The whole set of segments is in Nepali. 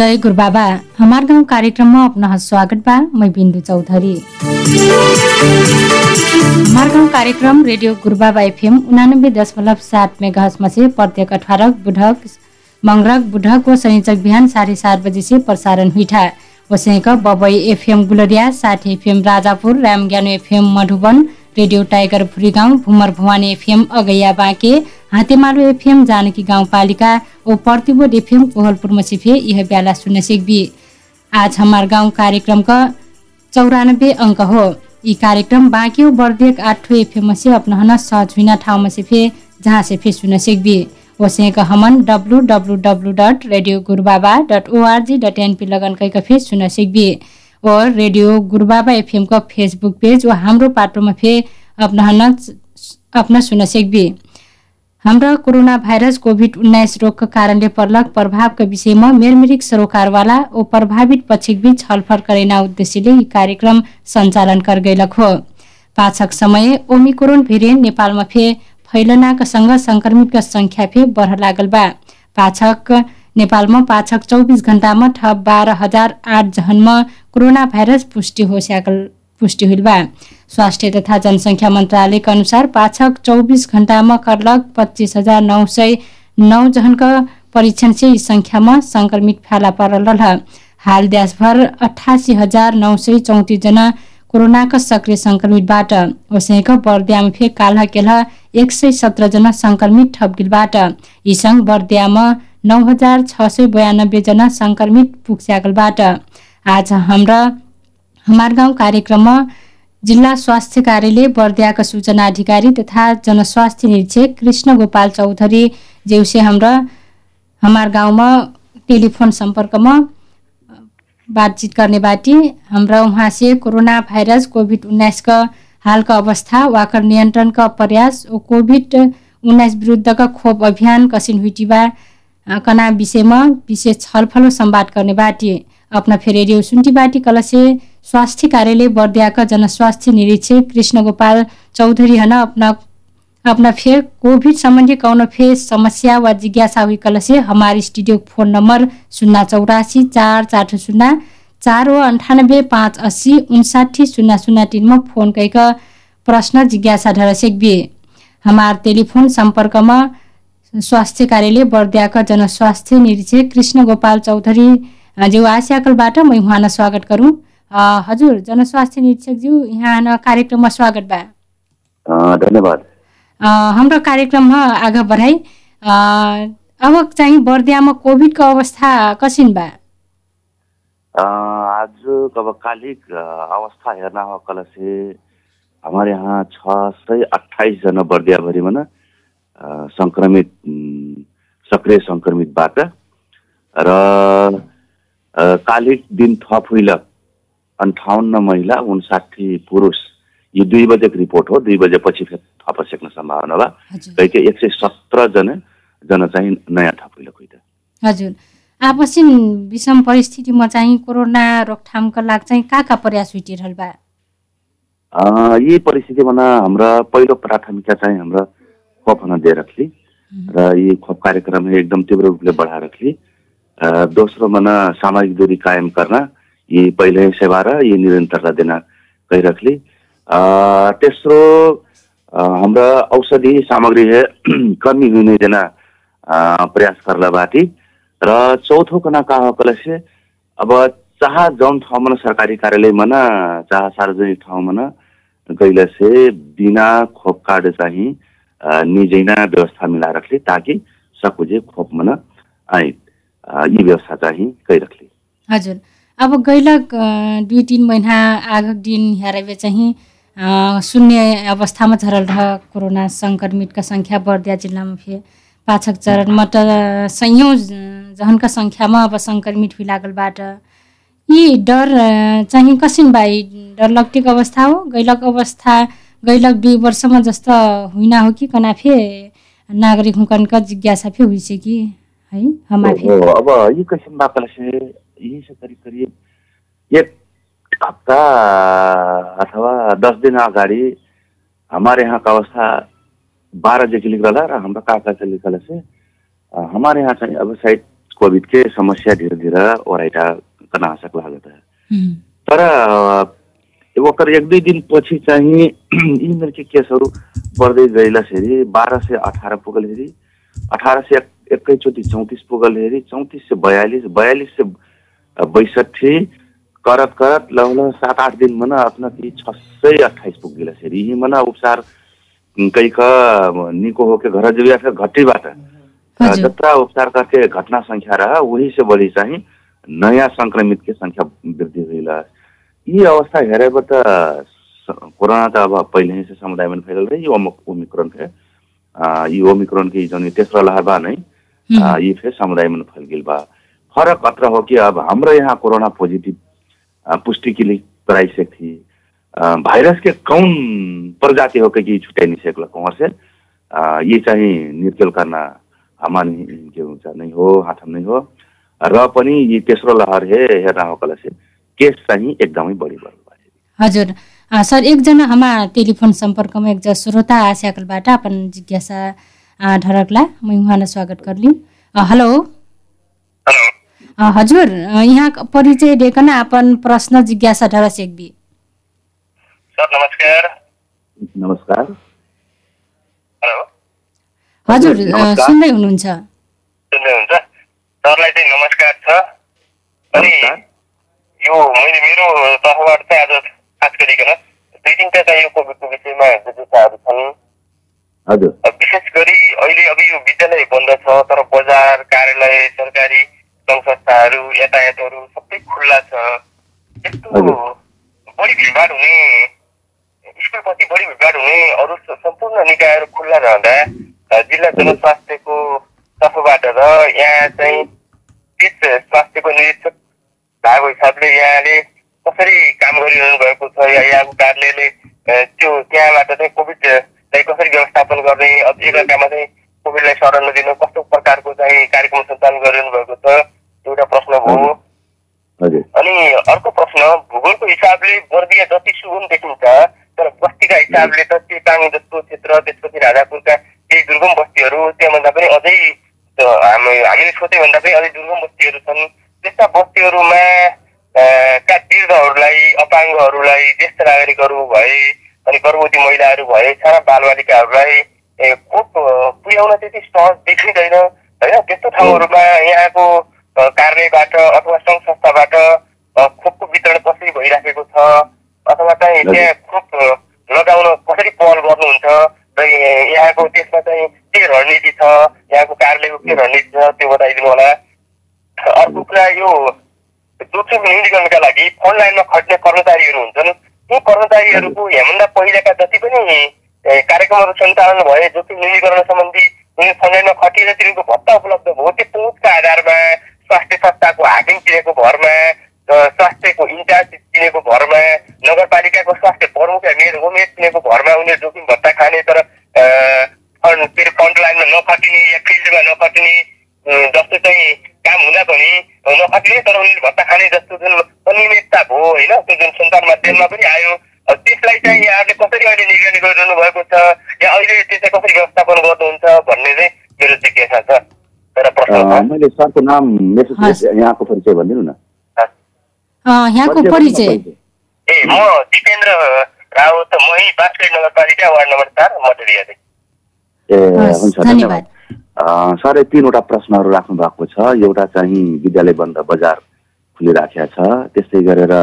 जय गुरुबाबा हमार गाउँ कार्यक्रममा अपना स्वागत बा मैं बिन्दु चौधरी। हमार गाउँ कार्यक्रम रेडियो गुरुबाबा एफएम उनानब्बे दशमलव सात मेगाहसमा से प्रत्येक अठारह बुधक मंगरक बुधक व शनिचक बिहान साढे सात बजे से प्रसारण हुइठा वसेक बबई एफएम गुलरिया साठ एफएम राजापुर रामज्ञानो एफएम मधुबन रेडियो टाइगर फुरीगाउँ भुमर भवानी एफएम अगैया बाँके हातेमालो एफएम जानकी गाउँपालिका ओ प्रतिबोध एफएम कोहलपुरमा सिफे यह ब्याला सुन्न सिकबी आज हमार गाउँ कार्यक्रम का चौरानब्बे अंक हो। यी कार्यक्रम बाँकी बर्देक आठो एफएम से अपना सहज हुइना ठाउँमा सिफे जहाँ से फे सुन्न सिकबी ओसेक हमन W W W dot radio Gurubaba dot ORG dot NP लगन कैका फे सुन्न सिकबी और रेडियो गुरुबाबा एफएम का फेसबुक पेज व हाम्रो पाटोमा फे अपना अपना सुन्न सिकबी हाम्रा कोरोना भाइरस कोभिड उन्नाइस रोगका कारणले पर्लक प्रभावका विषयमा मेरमिरिक सरोकारवाला ओ प्रभावित पक्षबीच छलफल करेना उद्देश्यले यी कार्यक्रम सञ्चालन कर गइलक हो। पाछक समय ओमिक्रोन भेरिएन्ट नेपालमा फे फैलनाका सँग संक्रमितका संख्या फे बढ लागल बा। पाछक नेपालमा पाछक चौबिस घण्टामा थप बाह्र हजार आठ जहनमा कोरोना भाइरस पुष्टि हो पुष्टि हुइल बा। स्वास्थ्य तथा जनसङ्ख्या मन्त्रालयका अनुसार पाछक चौबिस घण्टामा करलक पच्चिस हजार नौ सय नौ जहनका परीक्षण इस सङ्ख्यामा सङ्क्रमित फेला परल हाल देशभर अठासी हजार नौ सय चौतिस जना कोरोनाका सक्रिय सङ्क्रमितबाट। ओसेक बर्दियामा काल्ह केल्ह एक सय सत्र जना सङ्क्रमित थपगिलबाट यी सङ्घ बर्दियामा नौ हजार छ सय बयानब्बे जना सङ्क्रमित पुग्स्यागलबाट आज हाम्रा हमार गाउँ कार्यक्रममा जिल्ला स्वास्थ्य कार्यालय बर्दियाका सूचना अधिकारी तथा जनस्वास्थ्य निरीक्षक कृष्ण गोपाल चौधरी जेउसे हाम्रा हमार गाउँमा टेलिफोन सम्पर्कमा बातचित गर्ने बाटी। हाम्रा उहाँ से कोरोना भाइरस कोभिड उन्नाइसका हालका अवस्था वाकर नियन्त्रणका प्रयास ओ कोभिड उन्नाइस विरुद्धका खोप अभियान कसिन हुइटिबा कना विषयमा विशेष छलफल संवाद गर्ने बाटी। अपना फेर रेडियो सुन्टी बाटी कलसे स्वास्थ्य कार्यालय बर्दियाका जनस्वास्थ्य निरीक्षक कृष्ण गोपाल चौधरी हन अपना अपना फेर कोभिड संबंधी कौन फेर समस्या व जिज्ञासा हुई से हमारे स्टूडियो फोन नंबर शून्य चौरासी चार चार शून्य चार व अंठानब्बे पाँच अस्सी उनसाठी शून्य शून्य तीन में फोन कैक प्रश्न जिज्ञासा ढर सेक्बी हमार टेलीफोन सम्पर्कमा स्वास्थ्य कार्यालय बर्दियाका जनस्वास्थ्य निरीक्षक कृष्ण गोपाल चौधरी जो आसियाकलबाट म उहाँ स्वागत गरौँ हजुर जनस्वास्थ्य निरीक्षकज्यू यहाँ कार्यक्रममा स्वागत बा धन्यवाद। हाम्रो कार्यक्रममा आगा बढाइ अब चाहिँ बर्दियामा कोभिडको अवस्था कसिन बा आज अब कालिक अवस्था हेर्न हो कल से हमारे यहाँ छ सय अठाइस जना बर्दियाभरिमा न सङ्क्रमित सक्रिय सङ्क्रमितबाट र कालिक दिन थप हुइलक अन्ठाउन्न महिला उन्साठी पुरुष। यो दुई बजेको रिपोर्ट हो दुई बजेपछि फेरि थप सेक्न सम्भावना बा कैके एक सय सत्रजना जना चाहिँ नयाँ थप हुइलक हजुर। आपसिन विषम परिस्थितिमा चाहिँ कोरोना रोकथामका लागि चाहिँ कहाँ कहाँ प्रयास हुइटिरहल बा यी परिस्थितिमा हाम्रा पहिलो प्राथमिकता चाहिँ हाम्रा खोप हुन दिएर रखली। र यी खोप कार्यक्रम एकदम तीव्र रूपले बढाएर रखली। दोस्रो मना सामाजिक दूरी कायम करना ये पहिले सेवा र ये निरन्तरता दिन गइरखली तेस्रो हाम्रा औषधि सामग्री कमी हुने देना प्रयास करला बाटी। र चौथो कना का हो कलसे अब चाह जौन ठाउँमा सरकारी कार्यालयमा न चाह सार्वजनिक ठाउँमा न गइले से बिना खोप कार्ड चाहिँ निजैना व्यवस्था मिलाएर रखली ताकि सकुजे खोप मन यी व्यवस्था चाहिँ गइरखली हजुर। अब गैलक दुई तिन महिना आगक दिन हेरेबे चाहिँ शून्य अवस्थामा झरल रह कोरोना सङ्क्रमितका सङ्ख्या बर्दिया जिल्लामा फे पाछक चरणमा त सयौँ जहनका सङ्ख्यामा अब सङ्क्रमित हुइ लागलबाट यी डर चाहिँ कसिन बाई डर लगटेक अवस्था हो? गैलक अवस्था गैलक दुई वर्षमा जस्तो होइन हो कि कनाफे नागरिक हुकनका जिज्ञासा फे हुइसे कि है हमारे अब ये यही से करीब करीब एक हप्ता अथवा दस दिन अगाडि हमारे यहाँ का अवस्था लिख रहा र हाम्रो काका चाहिँ लिखल से अ, हमारे यहाँ चाहिँ अब सायद कोभिड के समस्या धीरे धीरे ओराइटा कना आशक लागत है तर ओकर एक दुई दिन पछि चाहिँ इमेल के केसहरू बढ्दै गइलाखेरि बाह्र सय अठार पुगल हेरी अठार सय एक- एकैचोटि चौतिस पुगल हेरी चौतिस सय बयालिस बयालिस सय बैसठी करत करत लगभग सात आठ दिन मना अपना ती छ सय अट्ठाइस पुग गेलाखेरि यी मना उपचार कैक निको होके घर जुया फिर घटीबाट जत्रा उपचार करके घटना संख्या रहा वही से बढी चाहिँ नयाँ संक्रमित के संख्या वृद्धि हुइला यी अवस्था स- कोरोना त अब पहिले से समुदायमा फैलल रहे। यो ओम- ओमिक्रोन आ, यी ओमिक्रोन की जन तेस्रो लहर बा नै यी फेर समुदायमा फैल गेल बा। फरक अत्र हो कि अब हाम्रो यहाँ कोरोना पोजिटिभ आ, पुष्टि के लिए कराई से थी आ, भाइरस के कौन प्रजाति हो कि छुट्याइ नहीं सकल कहाँ से आ, ये चाहिँ निर्केल गर्न हामा के हुन्छ। नहीं हो हाथम नहीं हो। र पनि यी तेस्रो लहर हे हेर्न हो से केस चाहिँ एकदमै बढी बढ्नु भयो। हजुर। सर एकजना हाम्रा टेलिफोन सम्पर्कमा एकजना श्रोता स्याकलबाट अपन जिज्ञासा ढरकला म उहाँलाई स्वागत करली अ, हेलो। हजुर यहाँ परिचय दिएकन अपन प्रश्न जिज्ञासा ढरस सर नमस्कार। नमस्कार। हेलो। हजुर। सुन्दै हुनुहुन्छ। सुन्नुहुन्छ सरलाई चाहिँ नमस्कार छ। अनि यो मैले मेरो तर्फबाट चाहिँ आज खास गरिकन दुई तिनवटा चाहिँ यो कोभिडको विषयमा जिज्ञासाहरू छन्। हजुर। अब विशेष गरी अहिले अब यो विद्यालय बन्द छ तर बजार कार्यालय सरकारी सङ्घ संस्थाहरू यातायातहरू सबै खुल्ला छ यस्तो। बढी भिडभाड हुने स्कुलपछि बढी भिडभाड हुने अरू सम्पूर्ण निकायहरू खुल्ला रहँदा जिल्ला जनस्वास्थ्यको तर्फबाट र यहाँ चाहिँ त्यस स्वास्थ्यको निरीक्षक भएको हिसाबले यहाँले कसरी काम गरिरहनु भएको छ या यहाँको कार्यालयले त्यो त्यहाँबाट चाहिँ कोभिडलाई कसरी व्यवस्थापन गर्ने अब एकअर्कामा चाहिँ कोभिडलाई शरण नदिनु कस्तो प्रकारको चाहिँ कार्यक्रम सञ्चालन गरिरहनु भएको छ एउटा प्रश्न भयो अनि अर्को प्रश्न भूगोलको हिसाबले बर्दिया जति सुगम देखिन्छ तर बस्तीका हिसाबले त चेपाङ जस्तो क्षेत्र त्यसपछि राजापुरका केही दुर्गम बस्तीहरू त्योभन्दा पनि अझै हामी हामीले सोचे भन्दा पनि अझै दुर्गम बस्तीहरू छन्। त्यस्ता बस्तीहरूमा का वृद्धहरूलाई अपाङ्गहरूलाई ज्येष्ठ नागरिकहरू भए अनि गर्भवती महिलाहरू भए साना बालबालिकाहरूलाई खोप पुर्याउन त्यति सहज देखिँदैन। होइन त्यस्तो ठाउँहरूमा यहाँको कार्यालयबाट अथवा सङ्घ संस्थाबाट खोपको वितरण कसरी भइराखेको छ? अथवा चाहिँ। त्यहाँ खोप लगाउन कसरी पहल गर्नुहुन्छ? र यहाँको त्यसमा चाहिँ के रणनीति छ? यहाँको कार्यालयको के रणनीति छ? त्यो बताइदिनु होला। अर्को कुरा यो जोखिम न्यूनीकरणका लागि फ्रन्ट लाइनमा खट्ने कर्मचारीहरू हुन्छन्। ती कर्मचारीहरूको हेभन्दा पहिलेका जति पनि कार्यक्रमहरू सञ्चालन भए जोखिम न्यूनीकरण सम्बन्धी उनी फ्रन्ट लाइनमा खटिएर तिनीहरूको भत्ता उपलब्ध भयो त्यो पहुँचका आधारमा स्वास्थ्य संस्थाको हाकिम चिनेको भरमा स्वास्थ्यको इन्चार्ज चिनेको भरमा नगरपालिकाको स्वास्थ्य प्रमुख मेयर होमेयर चिनेको भरमा उनीहरू जोखिम भत्ता खाने तर के अरे फ्रन्ट लाइनमा नखटिने या फिल्डमा नखटिने जस्तो चाहिँ काम हुँदा पनि नखटिने तर उनीहरूले भत्ता खाने जस्तो जुन अनियमितता भयो होइन त्यो जुन सञ्चार माध्यममा पनि आयो। त्यसलाई चाहिँ यहाँहरूले कसरी अहिले निगरानी गरिरहनु भएको छ या अहिले त्यसलाई कसरी व्यवस्थापन गर्नुहुन्छ भन्ने चाहिँ मेरो जिज्ञासा छ। मैले सरको नाम मेसेज। यहाँको परिचय भनिदिनु न अ, यहाँको परिचय ए म दिपेन्द्र रावत मही बाँसगढी नगरपालिका वार्ड नम्बर चार मटेरियाले ए हुन्छ धन्यवाद। सरले तिनवटा प्रश्नहरू राख्नु भएको छ एउटा चाहिँ विद्यालय बन्द बजार खुलिराखेका छ त्यस्तै गरेर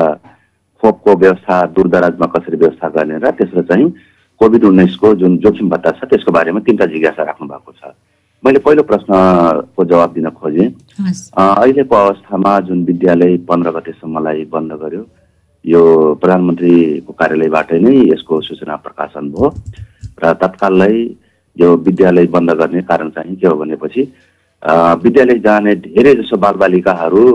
खोपको व्यवस्था दूरदराजमा कसरी व्यवस्था गर्ने र तेस्रो चाहिँ कोभिड उन्नाइसको जुन जोखिम भत्ता छ त्यसको बारेमा तिनवटा जिज्ञासा राख्नु भएको छ। मैले पहिलो प्रश्नको जवाब दिन खोजेँ। अहिलेको अवस्थामा जुन विद्यालय पन्ध्र गतेसम्मलाई बन्द गर्यो यो प्रधानमन्त्रीको कार्यालयबाटै नै यसको सूचना प्रकाशन भयो र तत्कालै यो विद्यालय बन्द गर्ने कारण चाहिँ के हो भनेपछि विद्यालय जाने धेरै जसो बालबालिकाहरू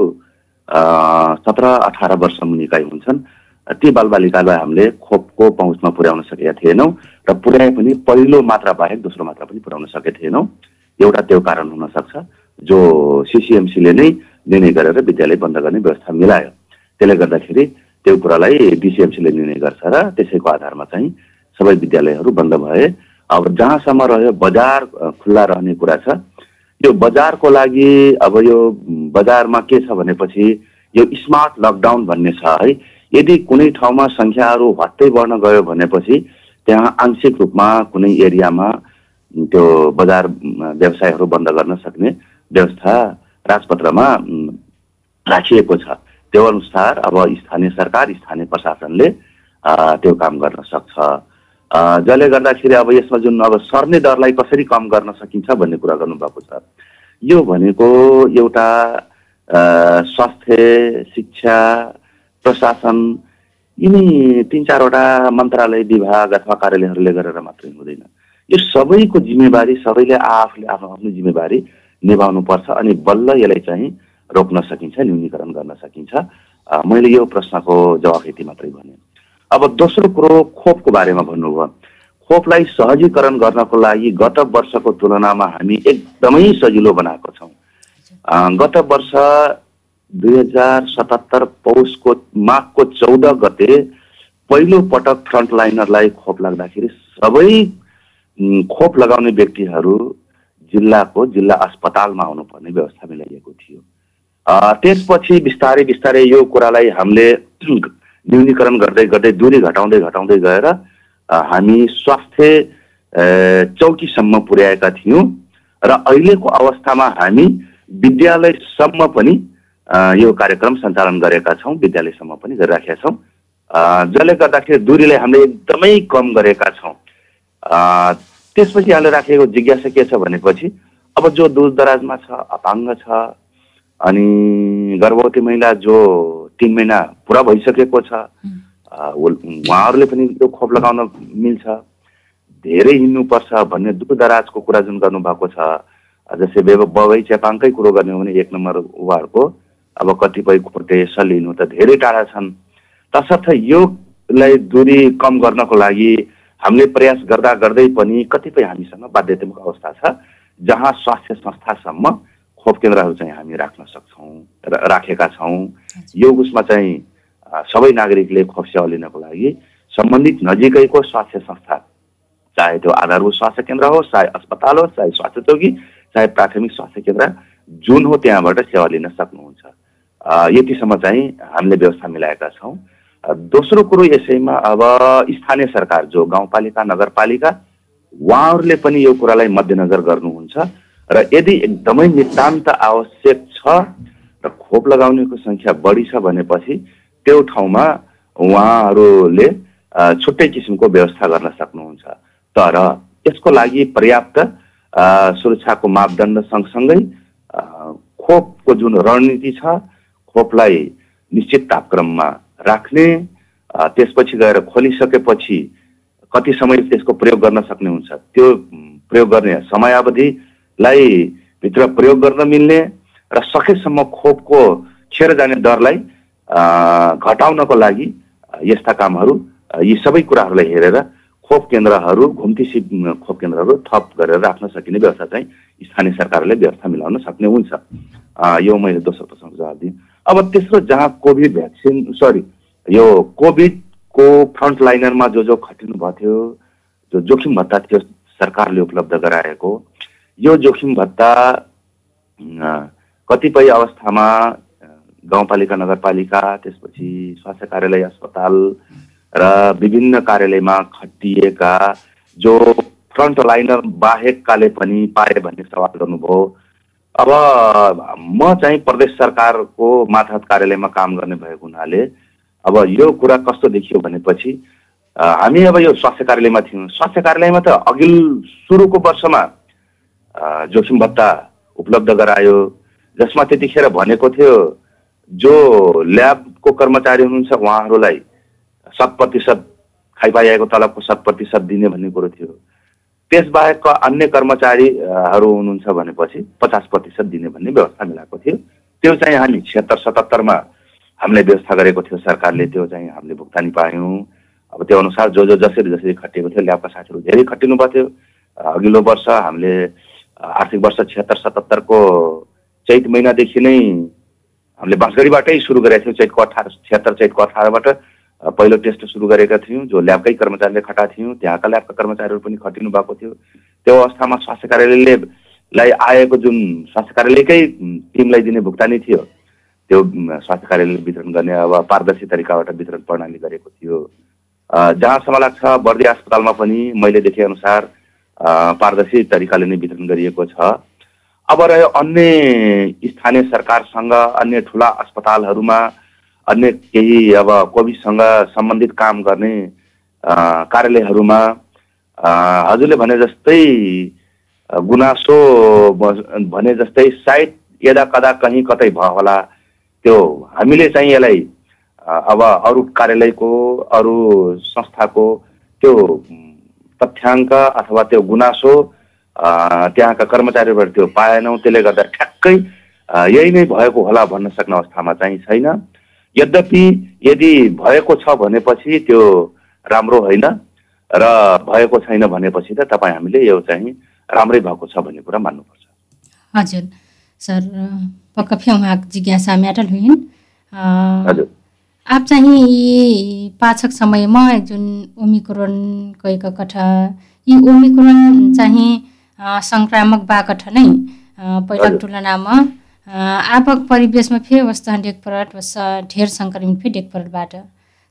सत्र अठार वर्ष मुनिकै हुन्छन्। ती बालबालिकालाई हामीले खोपको पहुँचमा पुर्याउन सकेका थिएनौँ र पुर्याए पनि पहिलो मात्रा बाहेक दोस्रो मात्रा पनि पुर्याउन सकेका थिएनौँ। एउटा त्यो कारण हुन सक्छ जो सिसिएमसीले नै निर्णय गरेर विद्यालय बन्द गर्ने व्यवस्था मिलायो। त्यसले गर्दाखेरि त्यो कुरालाई डिसिएमसीले निर्णय गर्छ र त्यसैको आधारमा चाहिँ सबै विद्यालयहरू बन्द भए। अब जहाँसम्म रह्यो बजार खुल्ला रहने कुरा छ। यो बजारको लागि अब यो बजारमा के छ भनेपछि यो स्मार्ट लकडाउन भन्ने छ है। यदि कुनै ठाउँमा सङ्ख्याहरू हट्दै बढ्न गयो भनेपछि त्यहाँ आंशिक रूपमा कुनै एरियामा त्यो बजार व्यवसायहरू बन्द गर्न सक्ने व्यवस्था राजपत्रमा राखिएको छ। त्यो अनुसार अब स्थानीय सरकार स्थानीय प्रशासनले त्यो काम गर्न सक्छ। जसले गर्दाखेरि अब यसमा जुन अब सर्ने दरलाई कसरी कम गर्न सकिन्छ भन्ने कुरा गर्नुभएको छ। यो भनेको एउटा स्वास्थ्य शिक्षा प्रशासन यिनी तिन चारवटा मन्त्रालय विभाग अथवा कार्यालयहरूले गरेर मात्रै हुँदैन। यो सबैको जिम्मेवारी सबैले आफूले आफ्नो आफ्नो जिम्मेवारी निभाउनुपर्छ अनि बल्ल यसलाई चाहिँ रोक्न सकिन्छ न्यूनीकरण गर्न सकिन्छ। मैले यो प्रश्नको जवाफ यति मात्रै भने। अब दोस्रो कुरो खोपको बारेमा भन्नुभयो। खोपलाई सहजीकरण गर्नको लागि गत वर्षको तुलनामा हामी एकदमै सजिलो बनाएको छौँ। गत वर्ष दुई हजार सतहत्तर पौषको माघको चौध गते पहिलो पटक फ्रन्टलाइनरलाई खोप लाग्दाखेरि सबै खोप लगाउने व्यक्तिहरू जिल्लाको जिल्ला अस्पतालमा आउनुपर्ने व्यवस्था मिलाइएको थियो। त्यसपछि बिस्तारै बिस्तारै यो कुरालाई हामीले न्यूनीकरण गर्दै गर्दै दूरी घटाउँदै घटाउँदै गएर हामी स्वास्थ्य चौकीसम्म पुर्याएका थियौँ र अहिलेको अवस्थामा हामी विद्यालयसम्म पनि यो कार्यक्रम सञ्चालन गरेका छौँ विद्यालयसम्म पनि गरिराखेका छौँ। जसले गर्दाखेरि दूरीलाई हामीले एकदमै कम गरेका छौँ। त्यसपछि हामीले राखेको जिज्ञासा के छ भनेपछि अब जो दूर दराजमा छ अपाङ्ग छ अनि गर्भवती महिला जो तिन महिना पुरा भइसकेको छ उहाँहरूले पनि यो खोप लगाउन मिल्छ। धेरै हिँड्नुपर्छ भन्ने दूर दराजको कुरा जुन गर्नुभएको छ जस्तै बेब बगै चेपाङकै कुरो गर्ने हो भने एक नम्बर उहाँहरूको अब कतिपय खोटे सलिनु त धेरै टाढा छन्। तसर्थ योलाई दूरी कम गर्नको लागि हामीले प्रयास गर्दा गर्दै पनि कतिपय हामीसँग बाध्यतात्मक अवस्था छ जहाँ स्वास्थ्य संस्थासम्म खोप केन्द्रहरू चाहिँ हामी राख्न सक्छौँ र राखेका छौँ। यो उसमा चाहिँ सबै नागरिकले खोप सेवा लिनको लागि सम्बन्धित नजिकैको स्वास्थ्य संस्था चाहे त्यो आधारभूत स्वास्थ्य केन्द्र होस् चाहे अस्पताल होस् चाहे स्वास्थ्य चौकी चाहे प्राथमिक स्वास्थ्य केन्द्र जुन हो त्यहाँबाट सेवा लिन सक्नुहुन्छ। यतिसम्म चाहिँ हामीले व्यवस्था मिलाएका छौँ। दोस्रो कुरो यसैमा अब स्थानीय सरकार जो गाउँपालिका नगरपालिका उहाँहरूले पनि यो कुरालाई मध्यनजर गर्नुहुन्छ। र यदि एकदमै नितान्त आवश्यक छ र खोप लगाउनेको सङ्ख्या बढी छ भनेपछि त्यो ठाउँमा उहाँहरूले छुट्टै किसिमको व्यवस्था गर्न सक्नुहुन्छ। तर यसको लागि पर्याप्त सुरक्षाको मापदण्ड सँगसँगै खोपको जुन रणनीति छ खोपलाई निश्चित तापक्रममा राख्ने त्यसपछि गएर खोलिसकेपछि कति समय त्यसको प्रयोग गर्न सक्ने हुन्छ त्यो प्रयोग गर्ने समयावधिलाई भित्र प्रयोग गर्न मिल्ने र सकेसम्म खोपको खेर जाने दरलाई घटाउनको लागि यस्ता कामहरू यी सबै कुराहरूलाई हेरेर खोप केन्द्रहरू घुम्ती सिप खोप केन्द्रहरू थप गरेर राख्न सकिने व्यवस्था चाहिँ स्थानीय सरकारले व्यवस्था मिलाउन सक्ने हुन्छ। यो मैले दोस्रो प्रश्नको जवाब दिएँ। अब तेस्रो जहाँ कोभिड भ्याक्सिन सरी यो कोभिडको फ्रन्ट लाइनरमा जो जो खटिनु भएको थियो जो जोखिम भत्ता थियो सरकारले उपलब्ध गराएको यो जोखिम भत्ता कतिपय अवस्थामा गाउँपालिका नगरपालिका त्यसपछि स्वास्थ्य कार्यालय अस्पताल र विभिन्न कार्यालयमा खटिएका जो फ्रन्ट लाइनर बाहेककाले पनि पाए भन्ने सवाल गर्नुभयो। अब म चाहिँ प्रदेश सरकारको माथात कार्यालयमा काम गर्ने भएको हुनाले अब यो कुरा कस्तो देखियो भनेपछि हामी अब यो स्वास्थ्य कार्यालयमा थियौँ। स्वास्थ्य कार्यालयमा त अघि सुरुको वर्षमा जोखिम भत्ता उपलब्ध गरायो। जसमा त्यतिखेर भनेको थियो जो ल्याबको कर्मचारी हुनुहुन्छ उहाँहरूलाई शत प्रतिशत खाइपाइएको तलबको शत प्रतिशत दिने भन्ने कुरो थियो। त्यसबाहेकका अन्य कर्मचारीहरू हुनुहुन्छ भनेपछि पचास प्रतिशत दिने भन्ने व्यवस्था मिलाएको थियो। त्यो चाहिँ हामी छिहत्तर सतहत्तरमा हामीले व्यवस्था गरेको थियो सरकारले। त्यो चाहिँ हामीले भुक्तानी पायौँ। अब त्यो अनुसार जो जो जसरी जसरी खटिएको थियो ल्याबका साथीहरू धेरै खटिनु भएको थियो अ, अघिल्लो वर्ष हामीले आर्थिक वर्ष छिहत्तर सतहत्तरको चैत महिनादेखि नै हामीले बाँसगढीबाटै सुरु गरेका थियौँ। चैतको अठार छिहत्तर चैतको अठारबाट पहिलो टेस्ट सुरु गरेका थियौँ जो ल्याबकै कर्मचारीले खटा थियौँ त्यहाँका ल्याबका कर्मचारीहरू पनि खटिनु भएको थियो। त्यो अवस्थामा स्वास्थ्य कार्यालयले लाई आएको जुन स्वास्थ्य कार्यालयकै टिमलाई दिने भुक्तानी थियो त्यो स्वास्थ्य कार्यालयले वितरण गर्ने अब पारदर्शी तरिकाबाट वितरण प्रणाली गरेको थियो। जहाँसम्म लाग्छ बर्दिया अस्पतालमा पनि मैले देखेअनुसार पारदर्शी तरिकाले नै वितरण गरिएको छ। अब रह्यो अन्य स्थानीय सरकारसँग अन्य ठुला अस्पतालहरूमा अन्य केही अब कोभिडसँग सम्बन्धित काम गर्ने कार्यालयहरूमा हजुरले भने जस्तै गुनासो भने जस्तै सायद यदा कदा कहीँ कतै भयो होला। त्यो हामीले चाहिँ यसलाई अब अरू कार्यालयको अरू संस्थाको त्यो तथ्याङ्क अथवा त्यो गुनासो त्यहाँका कर्मचारीबाट त्यो पाएनौँ। त्यसले गर्दा ठ्याक्कै यही नै भएको होला भन्न सक्ने अवस्थामा चाहिँ छैन। यद्यपि यदि भएको छ भनेपछि त्यो राम्रो होइन र भएको छैन भनेपछि त तपाईँ हामीले यो चाहिँ राम्रै भएको छ भन्ने कुरा मान्नुपर्छ। हजुर। सर पक्का उहाँको जिज्ञासा मेटल हुइन अ, हजुर। आप चाहिँ यी पाछक समयमा जुन ओमिक्रोन गएको कथा यी ओमिक्रोन चाहिँ सङ्क्रामक बाकठ नै पहिलाको। तुलनामा आपक परिवेशमा फेरि वस्तु डेक परट वस ढेर सङ्क्रमित फेरि डेक परटबाट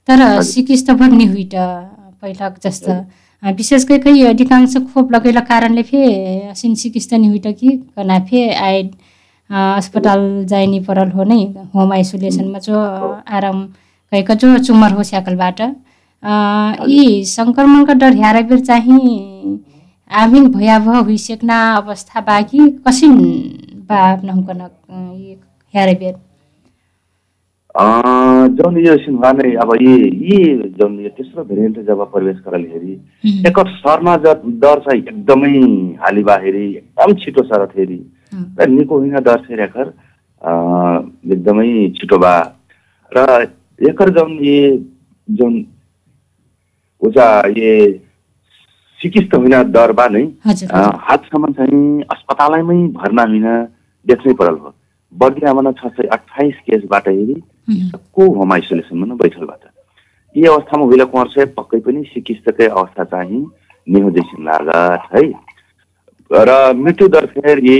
तर। सिकिस्त भर नि हुइट पहिलाको जस्तो। विशेष गरी कहीँ अधिकांश खोप लगेला कारणले फे सिन सिकिस्त नि हुइट कि कना फे आइ अ, अस्पताल जाइ नि परल हो नै होम आइसोलेसनमा जो आराम गएको जो चुमर हो स्याकलबाट यी सङ्क्रमणका डर ह्यारा बेर चाहिँ आमिन भयावह हुइसक्ना अवस्था बाँकी कसिन हुकन यी जौन सिन्हा नै अब यी यी जौन यो तेस्रो भेरिएन्ट जब प्रवेश गरल हेरी सर्ना ज- दर चाहिँ एकदमै हालिबा हेरी एकदम छिटो सरत हेरी र निको होइन दर चाहिँ एकर एकदमै छिटो बा। र एकर जौन ये जौन उजा ये चिकित्सा होइन दर बा नै। हालसम्म चाहिँ अस्पतालैमै भर्ना होइन देख्नै परल हो बर्दियामा छ सय अठाइस केसबाट हेरी को होम आइसोलेसनमा न बैठलबाट यी अवस्थामा हुइला कुमार चाहिँ पक्कै पनि चिकित्सकै अवस्था चाहिँ निहो जैसिन लागत है। र मृत्यु दर फेर ये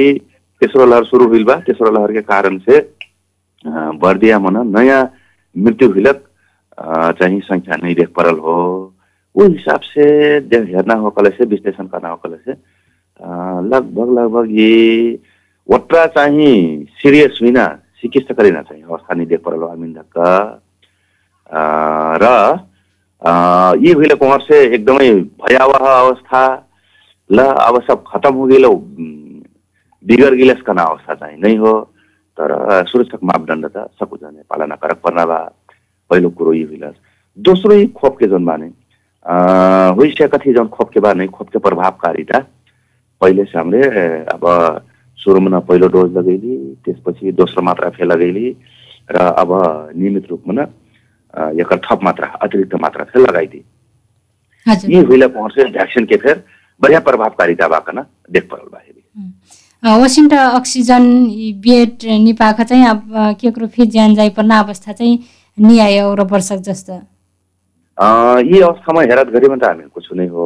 तेस्रो लहर शुरू हुइल बा। तेस्रो लहर के कारण से अ, बर्दियामा न नयाँ मृत्यु हुइलक चाहिँ संख्या नहीं देख परल हो। वो हिसाब से हेरना हो कले से विश्लेषण करना हो कले से लगभग लगभग ये वट्रा चाहिँ सिरियस होइन चिकित्सा करिन चाहिँ अवस्था नहीं देख परल आमिन धक्का र यी भइले कुमार एकदमै भयावह अवस्था ल अब सब खत्म हो बिगर गिलेस अवस्था चाहिँ नै हो तर सुरक्षक मापदण्ड त सकुजने पालना करक पर्ना बा पहिलो कुरो यी हुइलस दोस्रो यी खोप के जोन बाने अ, होइसकेका थिए जौन खोप के बाने खोप के प्रभावकारिता पहिले से हामीले अब सुरुमा न पहिलो डोज लगैली त्यसपछि दोस्रो मात्रा फे लगैली र अब नियमित रूपमा न एकर थप मात्रा अतिरिक्त मात्रा फे लगाइदिए यी हुइला पहुँच भ्याक्सिन के फेर बढ़िया प्रभावकारिता बाकन देख परल बा हेरी अ, वसिन्ट अक्सिजन बेड निपाख चाहिँ अब अ, केक्रो फि ज्यान जाइ पर्ने अवस्था चाहिँ नि आयो और वर्षक जस्तो यी अवस्थामा हेरत गरेमा त हामी कुछ नै हो।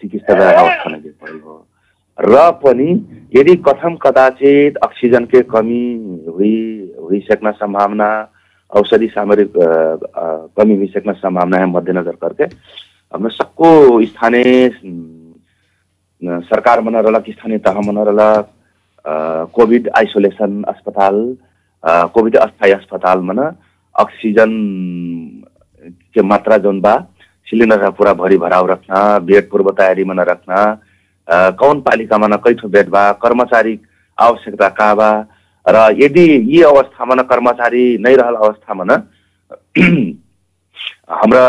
चिकित्सा अवस्था नै देख परेको हो र पनि यदि कथम कदाचित अक्सिजन के कमी हुई हुइसक्न संभावना औषधि सामग्री कमी हुइसक्न संभावना है मध्यनजर करके हाम्रो सबको स्थानीय सरकार रहलक स्थानीय तह अ, कोभिड आइसोलेसन अस्पताल कोभिड अस्थायी अस्पताल मन ऑक्सीजन के मात्रा जोन बा सिलिंडर पूरा भरी भराव रखना बेड पूर्व तैयारी में न रखना अ, कौन पालिका में न कैठो बा कर्मचारी आवश्यकता का बा र यदि यी अवस्थामा न कर्मचारी नै रहल अवस्थामा न हाम्रा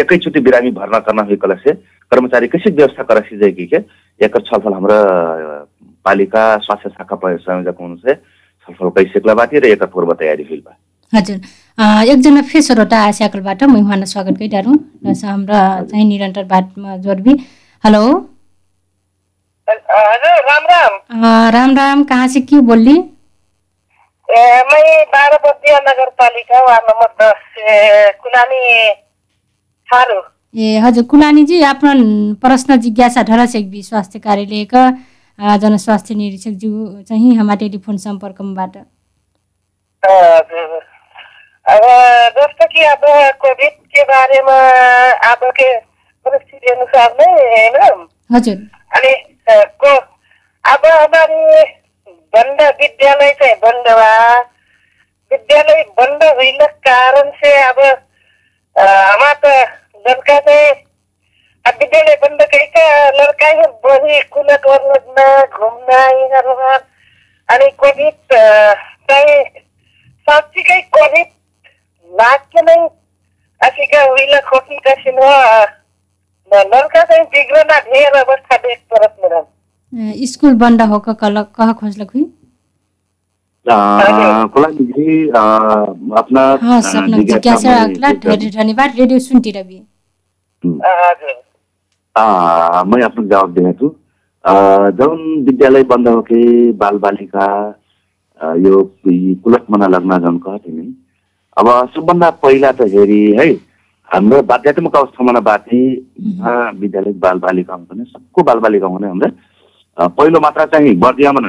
एकैचोटि बिरामी भर्ना करना हुई कला से कर्मचारी कैसे व्यवस्था कर जाएगी के एकर छलफल हाम्रा पालिका स्वास्थ्य शाखा संयोजक हुनु से छलफल कैसेक्ला बाटी र एकर पूर्व तयारी हुइल हजुर। एकजना फेसरोटा स्याकलबाट मै उहाँलाई स्वागत गरिडारौँ हाम्रा चाहिँ निरन्तर बातमा जोडबी। हेलो। राम राम। अ, राम राम कहाँ से क्यों बोली? ए, मै बर्दिया नगरपालिका वार्ड नम्बर दस ए, कुनानी थारू। ए हजुर कुलानीजी आफ्नो प्रश्न जिज्ञासा ढरसेक बी स्वास्थ्य कार्यालयका जनस्वास्थ्य निरीक्षक ज्यू चाहिँ हाम्रो टेलिफोन सम्पर्कबाट हजुर। अब जस्तो कि अब कोभिड के बारेमा अब के परिस्थिति अनुसार नै होइन? हजुर। अनि को अब हमारे बंद विद्यालय चाहिँ बंद विद्यालय बंद होने कारण से अब हमारा तो लड़का चाहिँ विद्यालय बंद करके लड़का ही बढी कुना गर्नमा घुम्न यिनीहरूमा अनि कोभिड चाहिँ साँच्चीकै कोभिड लाग्छ नै असिका उहिले खोकी स्कुल बन्द हो क कल कह हुई कुलानीजी अपना हाँ जिज्ञासा अगला धन्यवाद रेडियो सुनती रवि मैं आफ्नो जवाब दिने छु अ, जौन विद्यालय बन्द हो कि बाल बालिका अ, यो कुलत मना लग्न जौन कहथे नि अब सबभन्दा पहिला त हेरी है हाम्रो बाध्यात्मक अवस्थामा बाटे जहाँ विद्यालय बाल बालिका हुने सबको बाल बालिका हुने हाम्रो पहिलो मात्रा चाहिँ बर्दियामा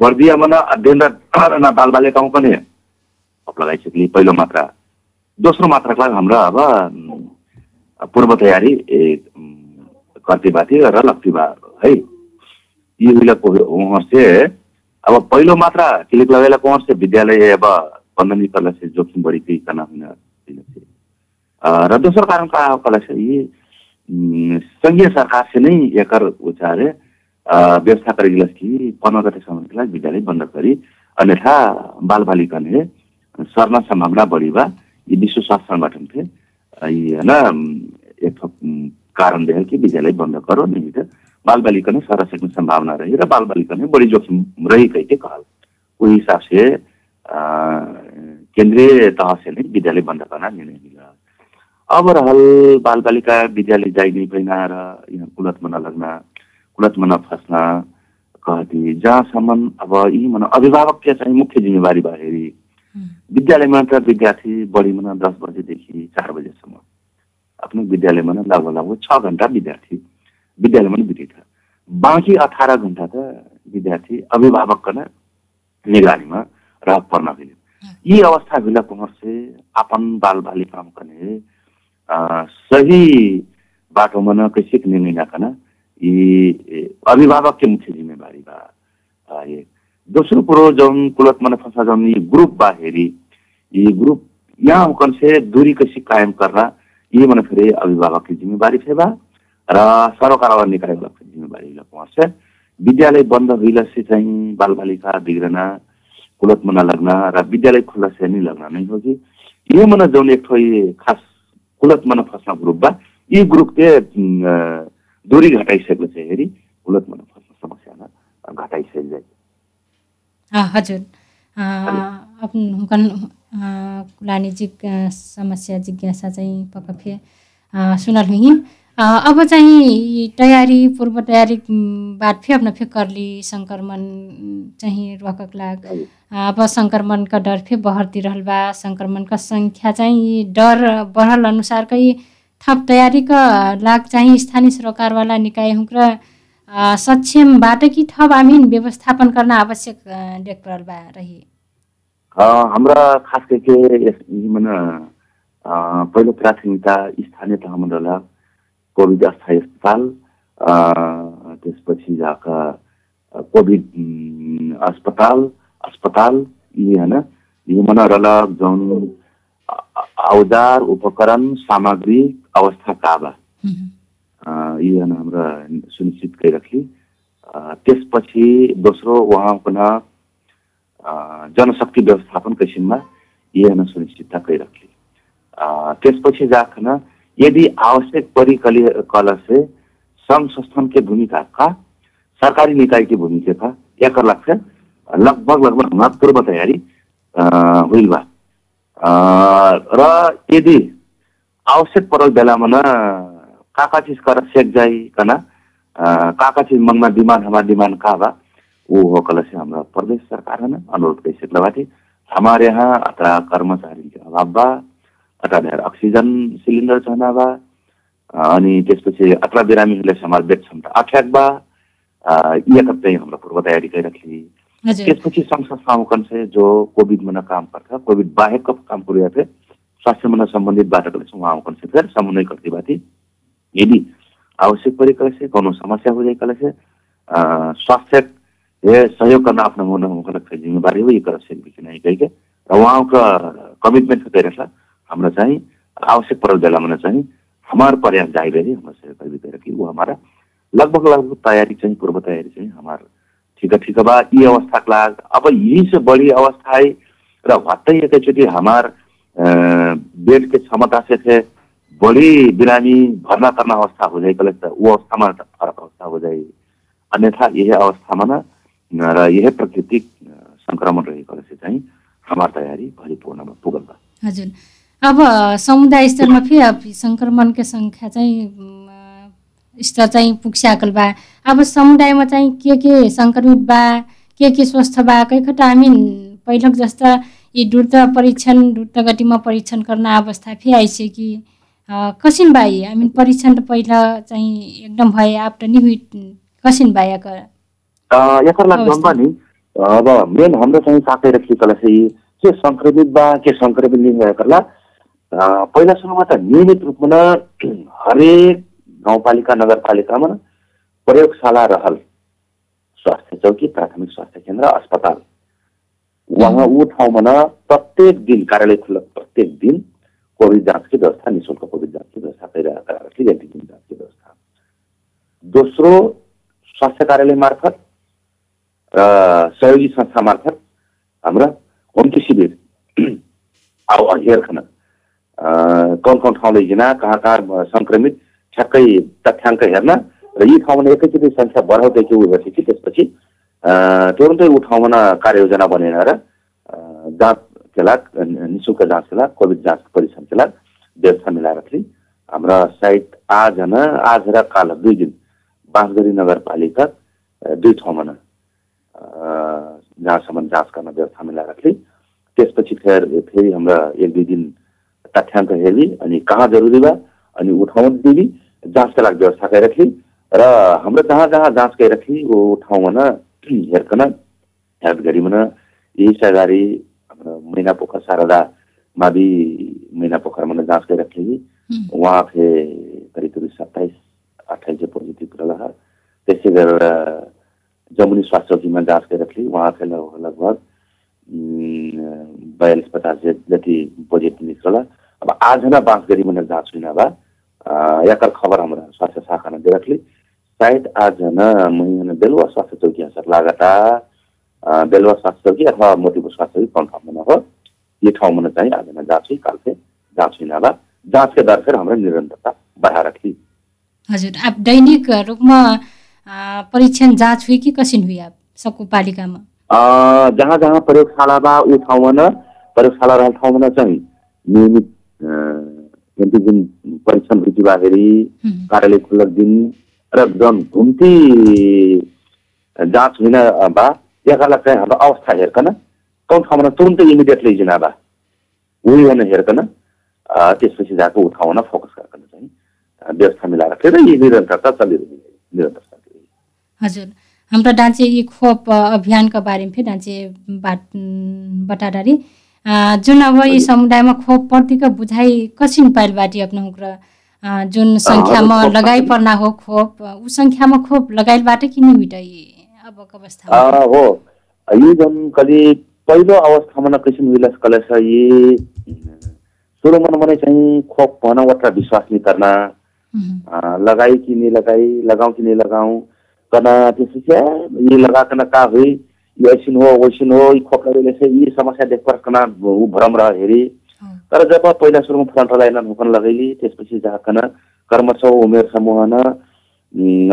बर्दियामा न अध्ययनरत न बाल बालिकामा पनि लगाइसक्ने पहिलो मात्रा। दोस्रो मात्राको लागि हाम्रो अब पूर्व तयारी ए, कर्तिबाती र लक्तिबा है। यी उहिलेको उमर अब पहिलो मात्रा क्लिक लगाइला उमर विद्यालय अब बन्द निकल से जोखिम बढी केही हुन अ, र दोस्रो कारण का कला से यी उम्, संघीय सरकार से नै एकर उचारे व्यवस्था करेगिलस कि पन्ध्र गतेसम्मको लागि विद्यालय बन्द गरी अन्यथा बाल बालिका ने सर्न सम्भावना बढी बा यी विश्व स्वास्थ्य यी है ना उम्, एक कारण देखे कि विद्यालय बन्द करो नहीं तो बाल बालिका ने सर सकने संभावना रही र बाल बालिका ने बड़ी जोखिम रही कह के कहल उस हिसाब से अ, केंद्रीय तह से नहीं विद्यालय बंद करना निर्णय लिया। अब रहल बाल बालिका विद्यालय जाई नहीं पैना र यहाँ कुलत मना लगना कुलत मना फंसना कहती जहाँसम्म अब यी मन अभिभावक के चाहिँ मुख्य जिम्मेवारी बा हेरी विद्यालयमा त विद्यार्थी बढीमा दस बजेदेखि चार बजेसम्म। आफ्नो विद्यालयमा न लगभग लगभग छ घन्टा विद्यार्थी विद्यालयमा नै बितेछ। बाँकी अठार घन्टा त विद्यार्थी अभिभावक न निगरानीमा रह पर्न गयो यी अवस्था भिला कुमर से अपन बाल बालिका कने अ, सही बाटोमा न कैसे निर्णय नकन यी अभिभावक मुख्य जिम्मेवारी बा? दोस्रो कुरो जौन कुलत मन फंसा जौन ये ग्रुप बा हेरी। ये ग्रुप यहाँ हुकन से दूरी कैसे कायम करना ये मन फिर अभिभावक जिम्मेवारी से बा? र सरकार निकाय जिम्मेवारी से विद्यालय बन्द हुइला से चाहिँ बाल बालिका बिग्रन कुलत मना लगना र विद्यालय खुल्ला नहीं लगना नहीं होगी ये मन जौन एक ठो ये खास कुलत मन फंसना ग्रुप बा ये ग्रुप के दूरी घटाइसकेको छ हेरी कुलत मन फंस्न समस्या घटाइसके जाए हाँ हजुर हुकन अ, कुलानी अ, समस्या जिज्ञासा चाहिँ पक्का फे सुनल अ, अब चाहिँ तयारी पूर्व तयारी उम्, बात फे अपना फे करली संक्रमण उम्, चाहिँ रोकक लाग। अब संक्रमणका डर फे बढती रहल बा। संक्रमणका संख्या चाहिँ डर बढ़ल अनुसारकै थप तयारीका लाग चाहिँ स्थानीय सरकारवाला निकाय हुक्र अ, सक्षमबाट कि थप आमिन व्यवस्थापन गर्न आवश्यक देख परल बा रही। हाम्रा खास मन अ, पहिलो प्राथमिकता स्थानीय तहमा कोभिड अस्थायी अस्पताल त्यसपछि जाका कोभिड अस्पताल अस्पताल ये है ना ये मन रहला जौन औजार उपकरण सामग्री अवस्था का बा हुँ। अ, यी होइन हाम्रा सुनिश्चित गरिराख्ली अ, त्यसपछि दोस्रो उहाँ पुनः अ, जनशक्ति व्यवस्थापन किसिममा यी होइन सुनिश्चितता गरिराख्ली अ, त्यसपछि जाखन यदि आवश्यक परिकली कल से संघ संस्थान के भूमिका का सरकारी निकाय की भूमिका का एकर लक्ष्य लगभग लगभग हमारा पूर्व तैयारी हुइल बा र यदि आवश्यक परल बेलामा न का का चिज कर सेक जाई कना अ, का का चिज मंगना डिमांड हमारा डिमांड का बा वो हो कल से हमरा प्रदेश सरकार अनुरोध कर सकला बाटी हमारे यहाँ अतरा कर्मचारी के अभाव बा धेर अक्सिजन सिलिन्डर छना बा अ, अनि त्यसपछि अतरा बिरामीहरूले समाज बेड क्षमता आख्याक बा अ, ये कब चाहिँ हाम्रो पूर्व तयारी गरिरखली हजुर। त्यसपछि संघ संस्थाओं से जो कोविड में काम करता कोविड बाहेक का काम थे स्वास्थ्य में संबंधित बात वहाँ से फिर समन्वय बाती यदि आवश्यक परे कल से कोनो समस्या हो जाए स्वास्थ्य ये सहयोग होकर रखे जिम्मेवारी हो ये कर से भी नहीं कही के र उहाँको कमिटमेन्ट गरेर हाम्रो चाहिँ आवश्यक परल बेलामा चाहिँ हमार प्रयास जारी रही हाम्रो सहयोग कि हमारा लगभग लगभग तयारी चाहिँ पूर्व तयारी चाहिँ हमार ठिक ठिक बा यी अवस्थाको लाग अब यही से बड़ी अवस्था है र हत्तै एकैचोटि हमार अ, बेड के क्षमता से थे बड़ी बिरामी भर्ना करना अवस्था हो जाए कल वो अवस्थामा फरक अवस्था हो जाए अन्यथा यही अवस्थामा न र यही प्राकृतिक अ, संक्रमण रहेको चाहिँ हमार तयारी भरिपूर्णमा पुगल हजुर। अब समुदाय स्तरमा फेरि अब सङ्क्रमणको सङ्ख्या चाहिँ स्तर चाहिँ पुग्स्याकल बा। अब समुदायमा चाहिँ के के सङ्क्रमित बा के के स्वस्थ बा कैखटा हामी पहिलोक जस्ता यी द्रुत परीक्षण द्रुत गतिमा परीक्षण गर्न अवस्था फेरि आइसक्यो। कि कसिन बा यी? हामी परीक्षण त पहिला चाहिँ एकदम भए आप त नि हुई कसिन नि अब मेन हाम्रो चाहिँ साकै रखी कला चाहिँ के सङ्क्रमित बा के सङ्क्रमित नहीं भएकोला पहिला सुरुमा त नियमित रूपमा न हरेक गाउँपालिका नगरपालिकामा न प्रयोगशाला रहल स्वास्थ्य चौकी प्राथमिक स्वास्थ्य केन्द्र अस्पताल। वहाँ ऊ ठाउँमा न प्रत्येक दिन कार्यालय खुल्ला प्रत्येक दिन कोभिड जाँचकी व्यवस्था निशुल्क कोभिड जाँचकी व्यवस्था रखी एन्टिजेन व्यवस्था। दोस्रो स्वास्थ्य कार्यालय मार्फत र सहयोगी संस्था मार्फत हाम्रा होम्टी शिविर अब हेर्खन कौन कौन ठाउँ लैकिन कहाँ कहाँ सङ्क्रमित ठ्याक्कै तथ्याङ्क हेर्न र यी ठाउँमा एकैचोटि सङ्ख्या बढाउँदै के उ हेर्छ त्यसपछि तुरुन्तै ऊ ठाउँमा न कार्ययोजना बनेर र अ, जाँच केला निशुल्क जाँच केला कोभिड जाँच परीक्षण केला व्यवस्था मिलाएर थी हाम्रा आज न आज र काल दुई दिन बाँसगढी नगरपालिका दुई ठाउँमा न जहाँसम्म जाँच गर्न व्यवस्था मिलाएर थी त्यसपछि फेरि फेरि हाम्रा एक दुई दिन तथ्याङ्क हेरी अनि कहाँ जरुरी बा अनि उठाउन दिली जाँचका लागि व्यवस्था गरिरखी र हाम्रो जहाँ जहाँ जाँच गरिरखी वो ठाउँमा न हेर्कन हेल्प गरिबन यही सगारी मैना पोखर शारदा मावि मैना पोखरमा जाँच गरिरखी वहाँ फे करिब करिब सत्ताइस अट्ठाइस चाहिँ पोजिटिभ रह त्यसै गरेर जमुनी स्वास्थ्य चौकीमा जाँच गरिरखी वहाँ फे लग- लगभग बयालिस पचास जति पोजिटिभ निस्कला। अब आज न बाँच गरी मन जाँच हुन बा अ, एकर खबर हमरा स्वास्थ्य शाखा ने दे रखली शायद आज न महिना बेलुवा स्वास्थ्य चौकी असर लागता अ, बेलुवा स्वास्थ्य चौकी अथवा मोतीपुर स्वास्थ्य चौकी कौन ठाउँमा न हो ये ठाउँमा चाहिँ आज न जाँच काल से जाँच हुन बा जाँच के दर फिर हमरा निरंतरता बढ़ा रखी। हजुर आप दैनिक रूपमा परीक्षण जाँच हुई कि कसिन हुई आप सबको पालिकामा जहाँ जहाँ प्रयोगशाला बा ऊ ठाउँमा न प्रयोगशाला रहल ठाउँमा चाहिँ नियमित एन्टिजेन परीक्षण हुई बा फेरि हुँ। कार्यालय खुल्लक दिन र घुम्ती जाँच हुन बा एकलाई चाहिँ हाम्रो अवस्था हेर्कन कौन ठाउँमा तुरन्तै इमिडिएटली जिना बा. उही भने हेर्कन त्यसपछि जाएको ऊ ठाउँमा फोकस गर्कन चाहिँ व्यवस्था मिलाएर फेरि यी निरन्तरता चलिरहने निरन्तरता हजुर. हाम्रो डान्चे यी खोप अभियानका बारेमा फेरि डान्चे बाट बटाडारी जुन अब यी समुदायमा खोप प्रतिको बुझाइ कसिन पाइल बाटी अपना र जुन सङ्ख्यामा लगाइ पर्ना हो खोप ऊ सङ्ख्यामा खोप लगाइलबाट किन हुइट यी अबको अवस्थामा? अ, हो। यी जन कलि पहिलो अवस्थामा न किसिम विलास कलेस यी सुरुमा मने चाहिँ खोप भनवटा विश्वास नहीं करना हुँ। अ, लगाई कि नहीं लगाई लगाऊं कि नहीं लगाऊं कना त्यसपछि ये लगाकन का हुई? ये हो वैसिन हो यी खोप लगेले से यी समस्या देख पर कना ऊ भ्रम रह हेरी। तर जब पहिला सुरुमा फ्रन्ट लाइन हुकन लगैली त्यसपछि जाकन कर्मछौ उमेर समूह न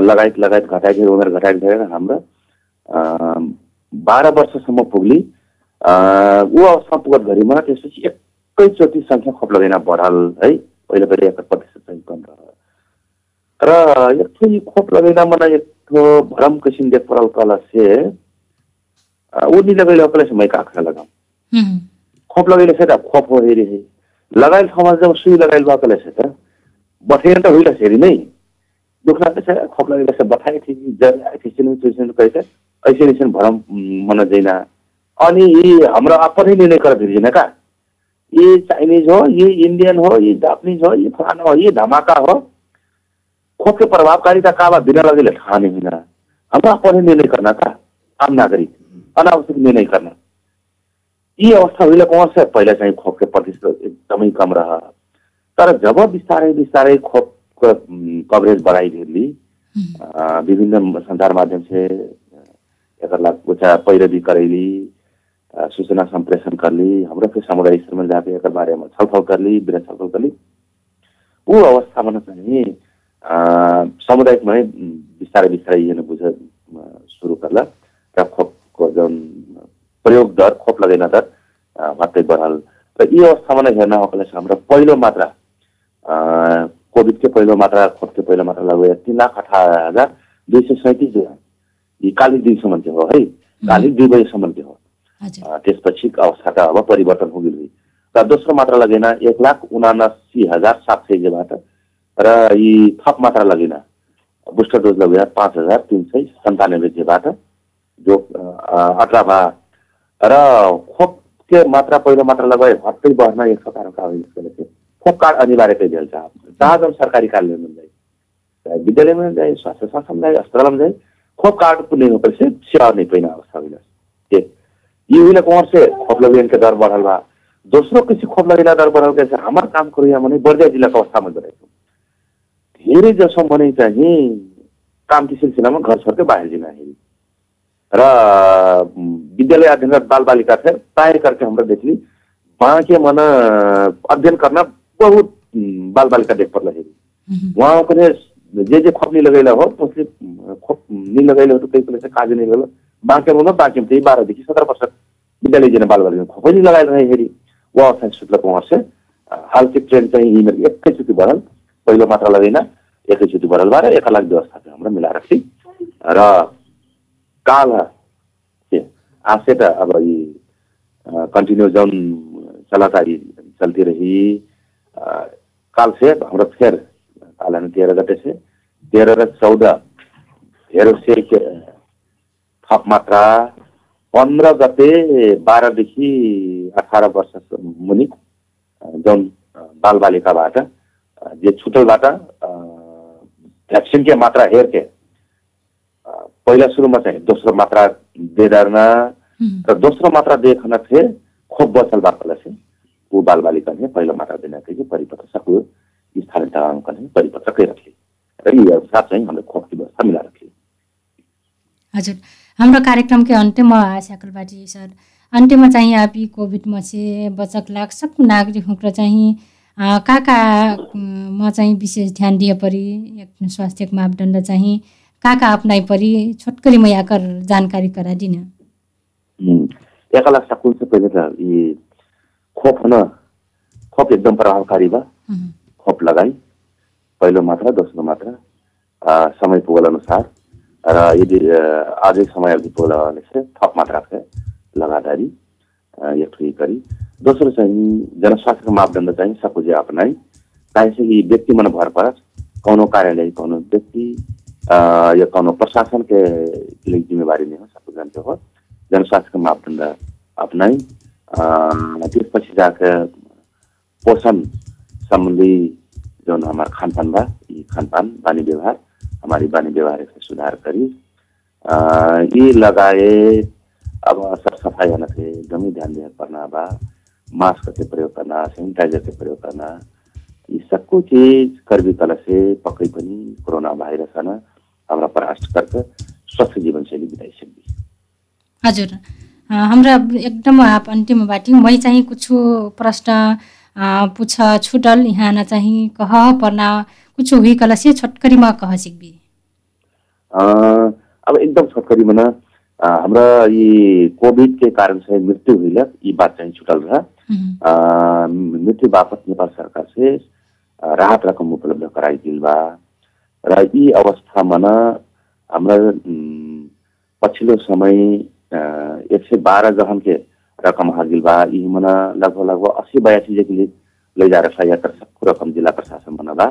लगायत लगायत घटाइ उमेर घटाइ गरेर हाम्रो बाह्र वर्षसम्म पुग्ली ऊ अवस्था पुगत घरिमा त्यसपछि एकैचोटि सङ्ख्या खोप लगाइन बढाल है पहिला पहिला एक प्रतिशत चाहिँ कम रह र एक ठो यी खोप लगाइन मलाई एक ठो भरम किसिम देख परल कल से अ, ऊ नि लगैले ओकले समय काखा हम्म, खोप लगैले से त खोप हो हेरी है लगाइल ठाउँमा जब सुई लगाइल भएकोले से त बठेर त होइन फेरि नै दुख्न त छ खोप लगैले से बठाए थी जब किसिम किसिम कैसे ऐसे ऐसे भरम मन जैना अनि यी हाम्रो अपनै निर्णय कर फिर्जिन का ये चाइनीज हो ये इंडियन हो ये जापानीज हो ये फलाना हो ये धमाका हो खोप के प्रभावकारिता का बिना लगेले ठाह नहीं हुना हमरा अपने निर्णय करना का आम नागरिक अनावश्यक निर्णय करना यी अवस्था कौन से पहिला चाहिँ खोपको प्रतिशत एकदमै कम रह। तर जब बिस्तारै बिस्तारै खोपको कभरेज बढाइदिएली विभिन्न संचार माध्यम से एकर कुछ पैरवी करैली सूचना संप्रेषण करली हाम्रो फिर समुदाय स्तरमा जाके एकर बारेमा छलफल करली बिना छलफल करली। ऊ अवस्थामा चाहिँ समुदायिकमै उम्, बिस्तारै बिस्तारै यो बुझ सुरु करला र जुन प्रयोग दर खोप लगाइना दर मात्रै बढाल र यी अवस्थामा नै हेर्न आउकले हाम्रो पहिलो मात्रा कोभिडकै पहिलो मात्रा खोपको पहिलो मात्रा लगभग तिन लाख अठार हजार दुई सय सैँतिस यी कालिक दिनसम्म थियो है? कालिक दुई बजीसम्म थियो त्यसपछि अवस्था त अब परिवर्तन हो गई र दोस्रो मात्रा लगेन एक लाख उनासी हजार सात सयबाट र यी थप मात्रा लगेन। बुस्टर डोज लगेन पाँच हजार तिन सय सन्तानब्बेबाट जो अठार भा र खोपके मात्रा पहिलो मात्रा लगाए हट्टै बढ्न एक कारण का होइन यसको लागि। खोप कार्ड अनिवार्य कई दिन्छ जहाँ जब सरकारी कार्यालय में जाए चाहे विद्यालय में जाए स्वास्थ्य संस्था में जाए अस्पताल में जाए खोप कार्ड को से सेवा नहीं पैना अवस्था हुई एक ये हुई से? खोप लगेन के दर बढ़ल बा दोसरो किसी खोप लगेला दर बढ़ल कैसे हमार काम करू या बर्दिया जिला का अवस्था धेरै जसो मनै चाहिँ कामकी सिलसिलामा घर छोड्दै बाहिर र विद्यालय अध्ययनरत बाल बालिका थे प्राय करके हमरा देखली वहाँ के मन अध्ययन करना बहुत उम्, बाल बालिका देख पर्ला हेरी हम्म, वहाँ पनि जे जे खोप नहीं लगैला हो उसले खोप नहीं लगैले हो तो कई से काज नहीं लगल बाँके में बाँके में त्यही बाह्रदेखि सत्र वर्ष विद्यालय जिन बाल बालिका खोपै नहीं लगाएर रहे हेरी वो अवस्था सुत्लको वहाँ से हालको ट्रेन चाहिँ यिनीहरू एकैचोटि बढल पहिलो मात्रा लगेन एकैचोटि बढल भएर एक लाख व्यवस्था चाहिँ हाम्रो मिलाएर थी र काल के आसे त अब यी कंटिन्यू जौन चलाकारी चलती रही। काल से हाम्रो फेर काल तेह्र गते से तेह्र र चौध तेह्र सय के थप मात्रा पन्ध्र गते बाह्रदेखि अठार वर्ष मुनि जौन बालबालिकाबाट जे छुटलबाट भ्याक्सिनकै मात्रा हेरके अ, पहिला सुरुमा चाहिँ दोस्रो मात्रा हम्म, र दोस्रो मात्रा देखना थे खोप बचल बाकला से वो बाल बालिका ने पहिलो मात्रा देना के परिपत्र सक्यो स्थानीय तहका ने परिपत्र कै रखली र यी अनुसार चाहिँ हामीले खोपकी व्यवस्था मिला रखली हजुर हाम्रो कार्यक्रमकै अन्त्यमा आशाकल बाटी सर। अन्त्यमा चाहिँ आप यी कोभिडमा से बचक लाग सकु नागरिक हुँक्र चाहिँ अ, का का अम, म चाहिँ विशेष ध्यान दिए परी एक स्वास्थ्य मापदण्ड चाहिँ का का अपनाइ परी छोटकरी म याकर जानकारी करा सकुल से पहिले त यी खोप हुन खोप एकदम प्रभावकारी बा खोप लगाई। पहिलो मात्रा दोस्रो मात्रा समय पुगल अनुसार र यदि अझै समय अवधि पुगल भने चाहिँ थप मात्रा से लगातारी एक ठो यी करी दोस्रो चाहिँ जनस्वास्थ्यको मापदण्ड चाहिँ सकुजे अपनाई। चाहे यी व्यक्ति मन भर परत कौनो कार्यालय कौनो व्यक्ति अ, या कौनो प्रशासन के के लिए जिम्मेवारी नहीं हो सबको जानते हो जनस्वास्थ्यको मापदण्ड अपनाई अ, त्यसपछि जाकर पोषण संबंधी जो हमारा खान पान बा ये खान पान बानी व्यवहार हमारी बानी व्यवहार से सुधार अ, ये लगाए अब सर सफाई होना ध्यान दिया करना बा मास्क के प्रयोग करना सैनिटाइजर के प्रयोग करना ये सबको चीज करबी कला से पक्कै पनि कोरोना भाइरस हमारा प्रयास करके स्वस्थ जीवन शैली बिताइ सकती हजुर हाम्रा एकदम आप अन्तिम बाटी मै चाहिँ कुछु प्रश्न पूछ छुटल यहाँ न चाहिँ कह पर्ना कुछ हुई कला से छोटकरीमा कह सिक्बी। अब एकदम छोटकरी में ना अ, हमरा ये कोविड के कारण से मृत्यु हुई ये बात चाहिँ छुटल रहा। मृत्यु बापत नेपाल सरकार से राहत रकम उपलब्ध गराइदिल बा र यी अवस्थामा न हाम्रा पछिल्लो समय एक सय बाह्र जहन के रकम हागिल बा ई मना लगभग लगभग अस्सी बयासी जति लैजा सहायता रकम जिल्ला प्रशासन बा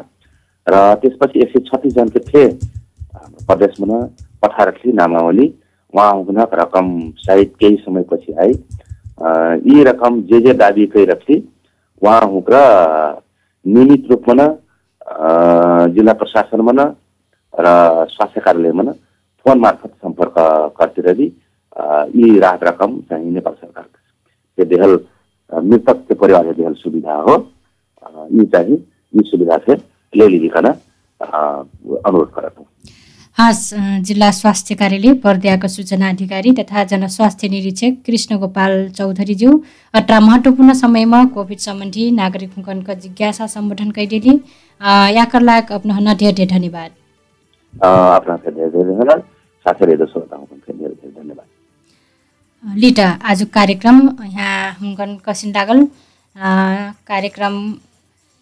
र त्यसपछि एक सय छत्तिस जनके थिए हाम्रो प्रदेशमा पठाएर नामावली। उहाँ हुन रकम सायद केही समयपछि अ, यी रकम जे जे दाबी कई रखली उहाँ हुक्र नियमित रूपमा न, जिल्ला प्रशासनमा न र स्वास्थ्य कार्यालयमा न फोन मार्फत सम्पर्क अ, यी राहत रकम चाहिँ नेपाल सरकार के देहल मृतक के परिवार के देहल सुविधा हो। यी चाहिँ यी सुविधा से ले लिकन अ, अनुरोध करत हूँ अ, जिल्ला स्वास्थ्य कार्यालय बर्दियाका सूचना अधिकारी तथा जनस्वास्थ्य निरीक्षक कृष्ण गोपाल चौधरीज्यू। अत्र महत्त्वपूर्ण समयमा कोभिड सम्बन्धी नागरिक हुकनको जिज्ञासा सम्बोधन कैडेली। याकर लाग अपना ढेर ढेर धन्यवाद। अ, आफ्ना फेरि धेरै धेरै धन्यवाद। लिट आज कार्यक्रम यहाँ हुन्कन कसिन लागल। कार्यक्रम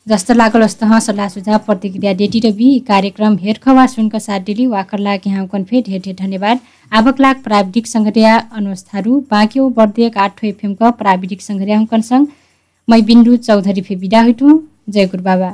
जस्तो लागल जस्तो ह सल्लाह सुझाव प्रतिक्रिया डेटी र बी। कार्यक्रम हेरख वा सुनका साथ डेली वाकर लाग यहाँ हुन्कन फेरि ढेर ढेर धन्यवाद। आवक लाग प्राविधिक सङ्घर्या बाँकी हो बर्दिएक आठ एफएमका प्राविधिक सङ्घर्या हुन्कनसँग मै बिन्दु चौधरी फे बिदा हुइटु। जय गुरु बाबा।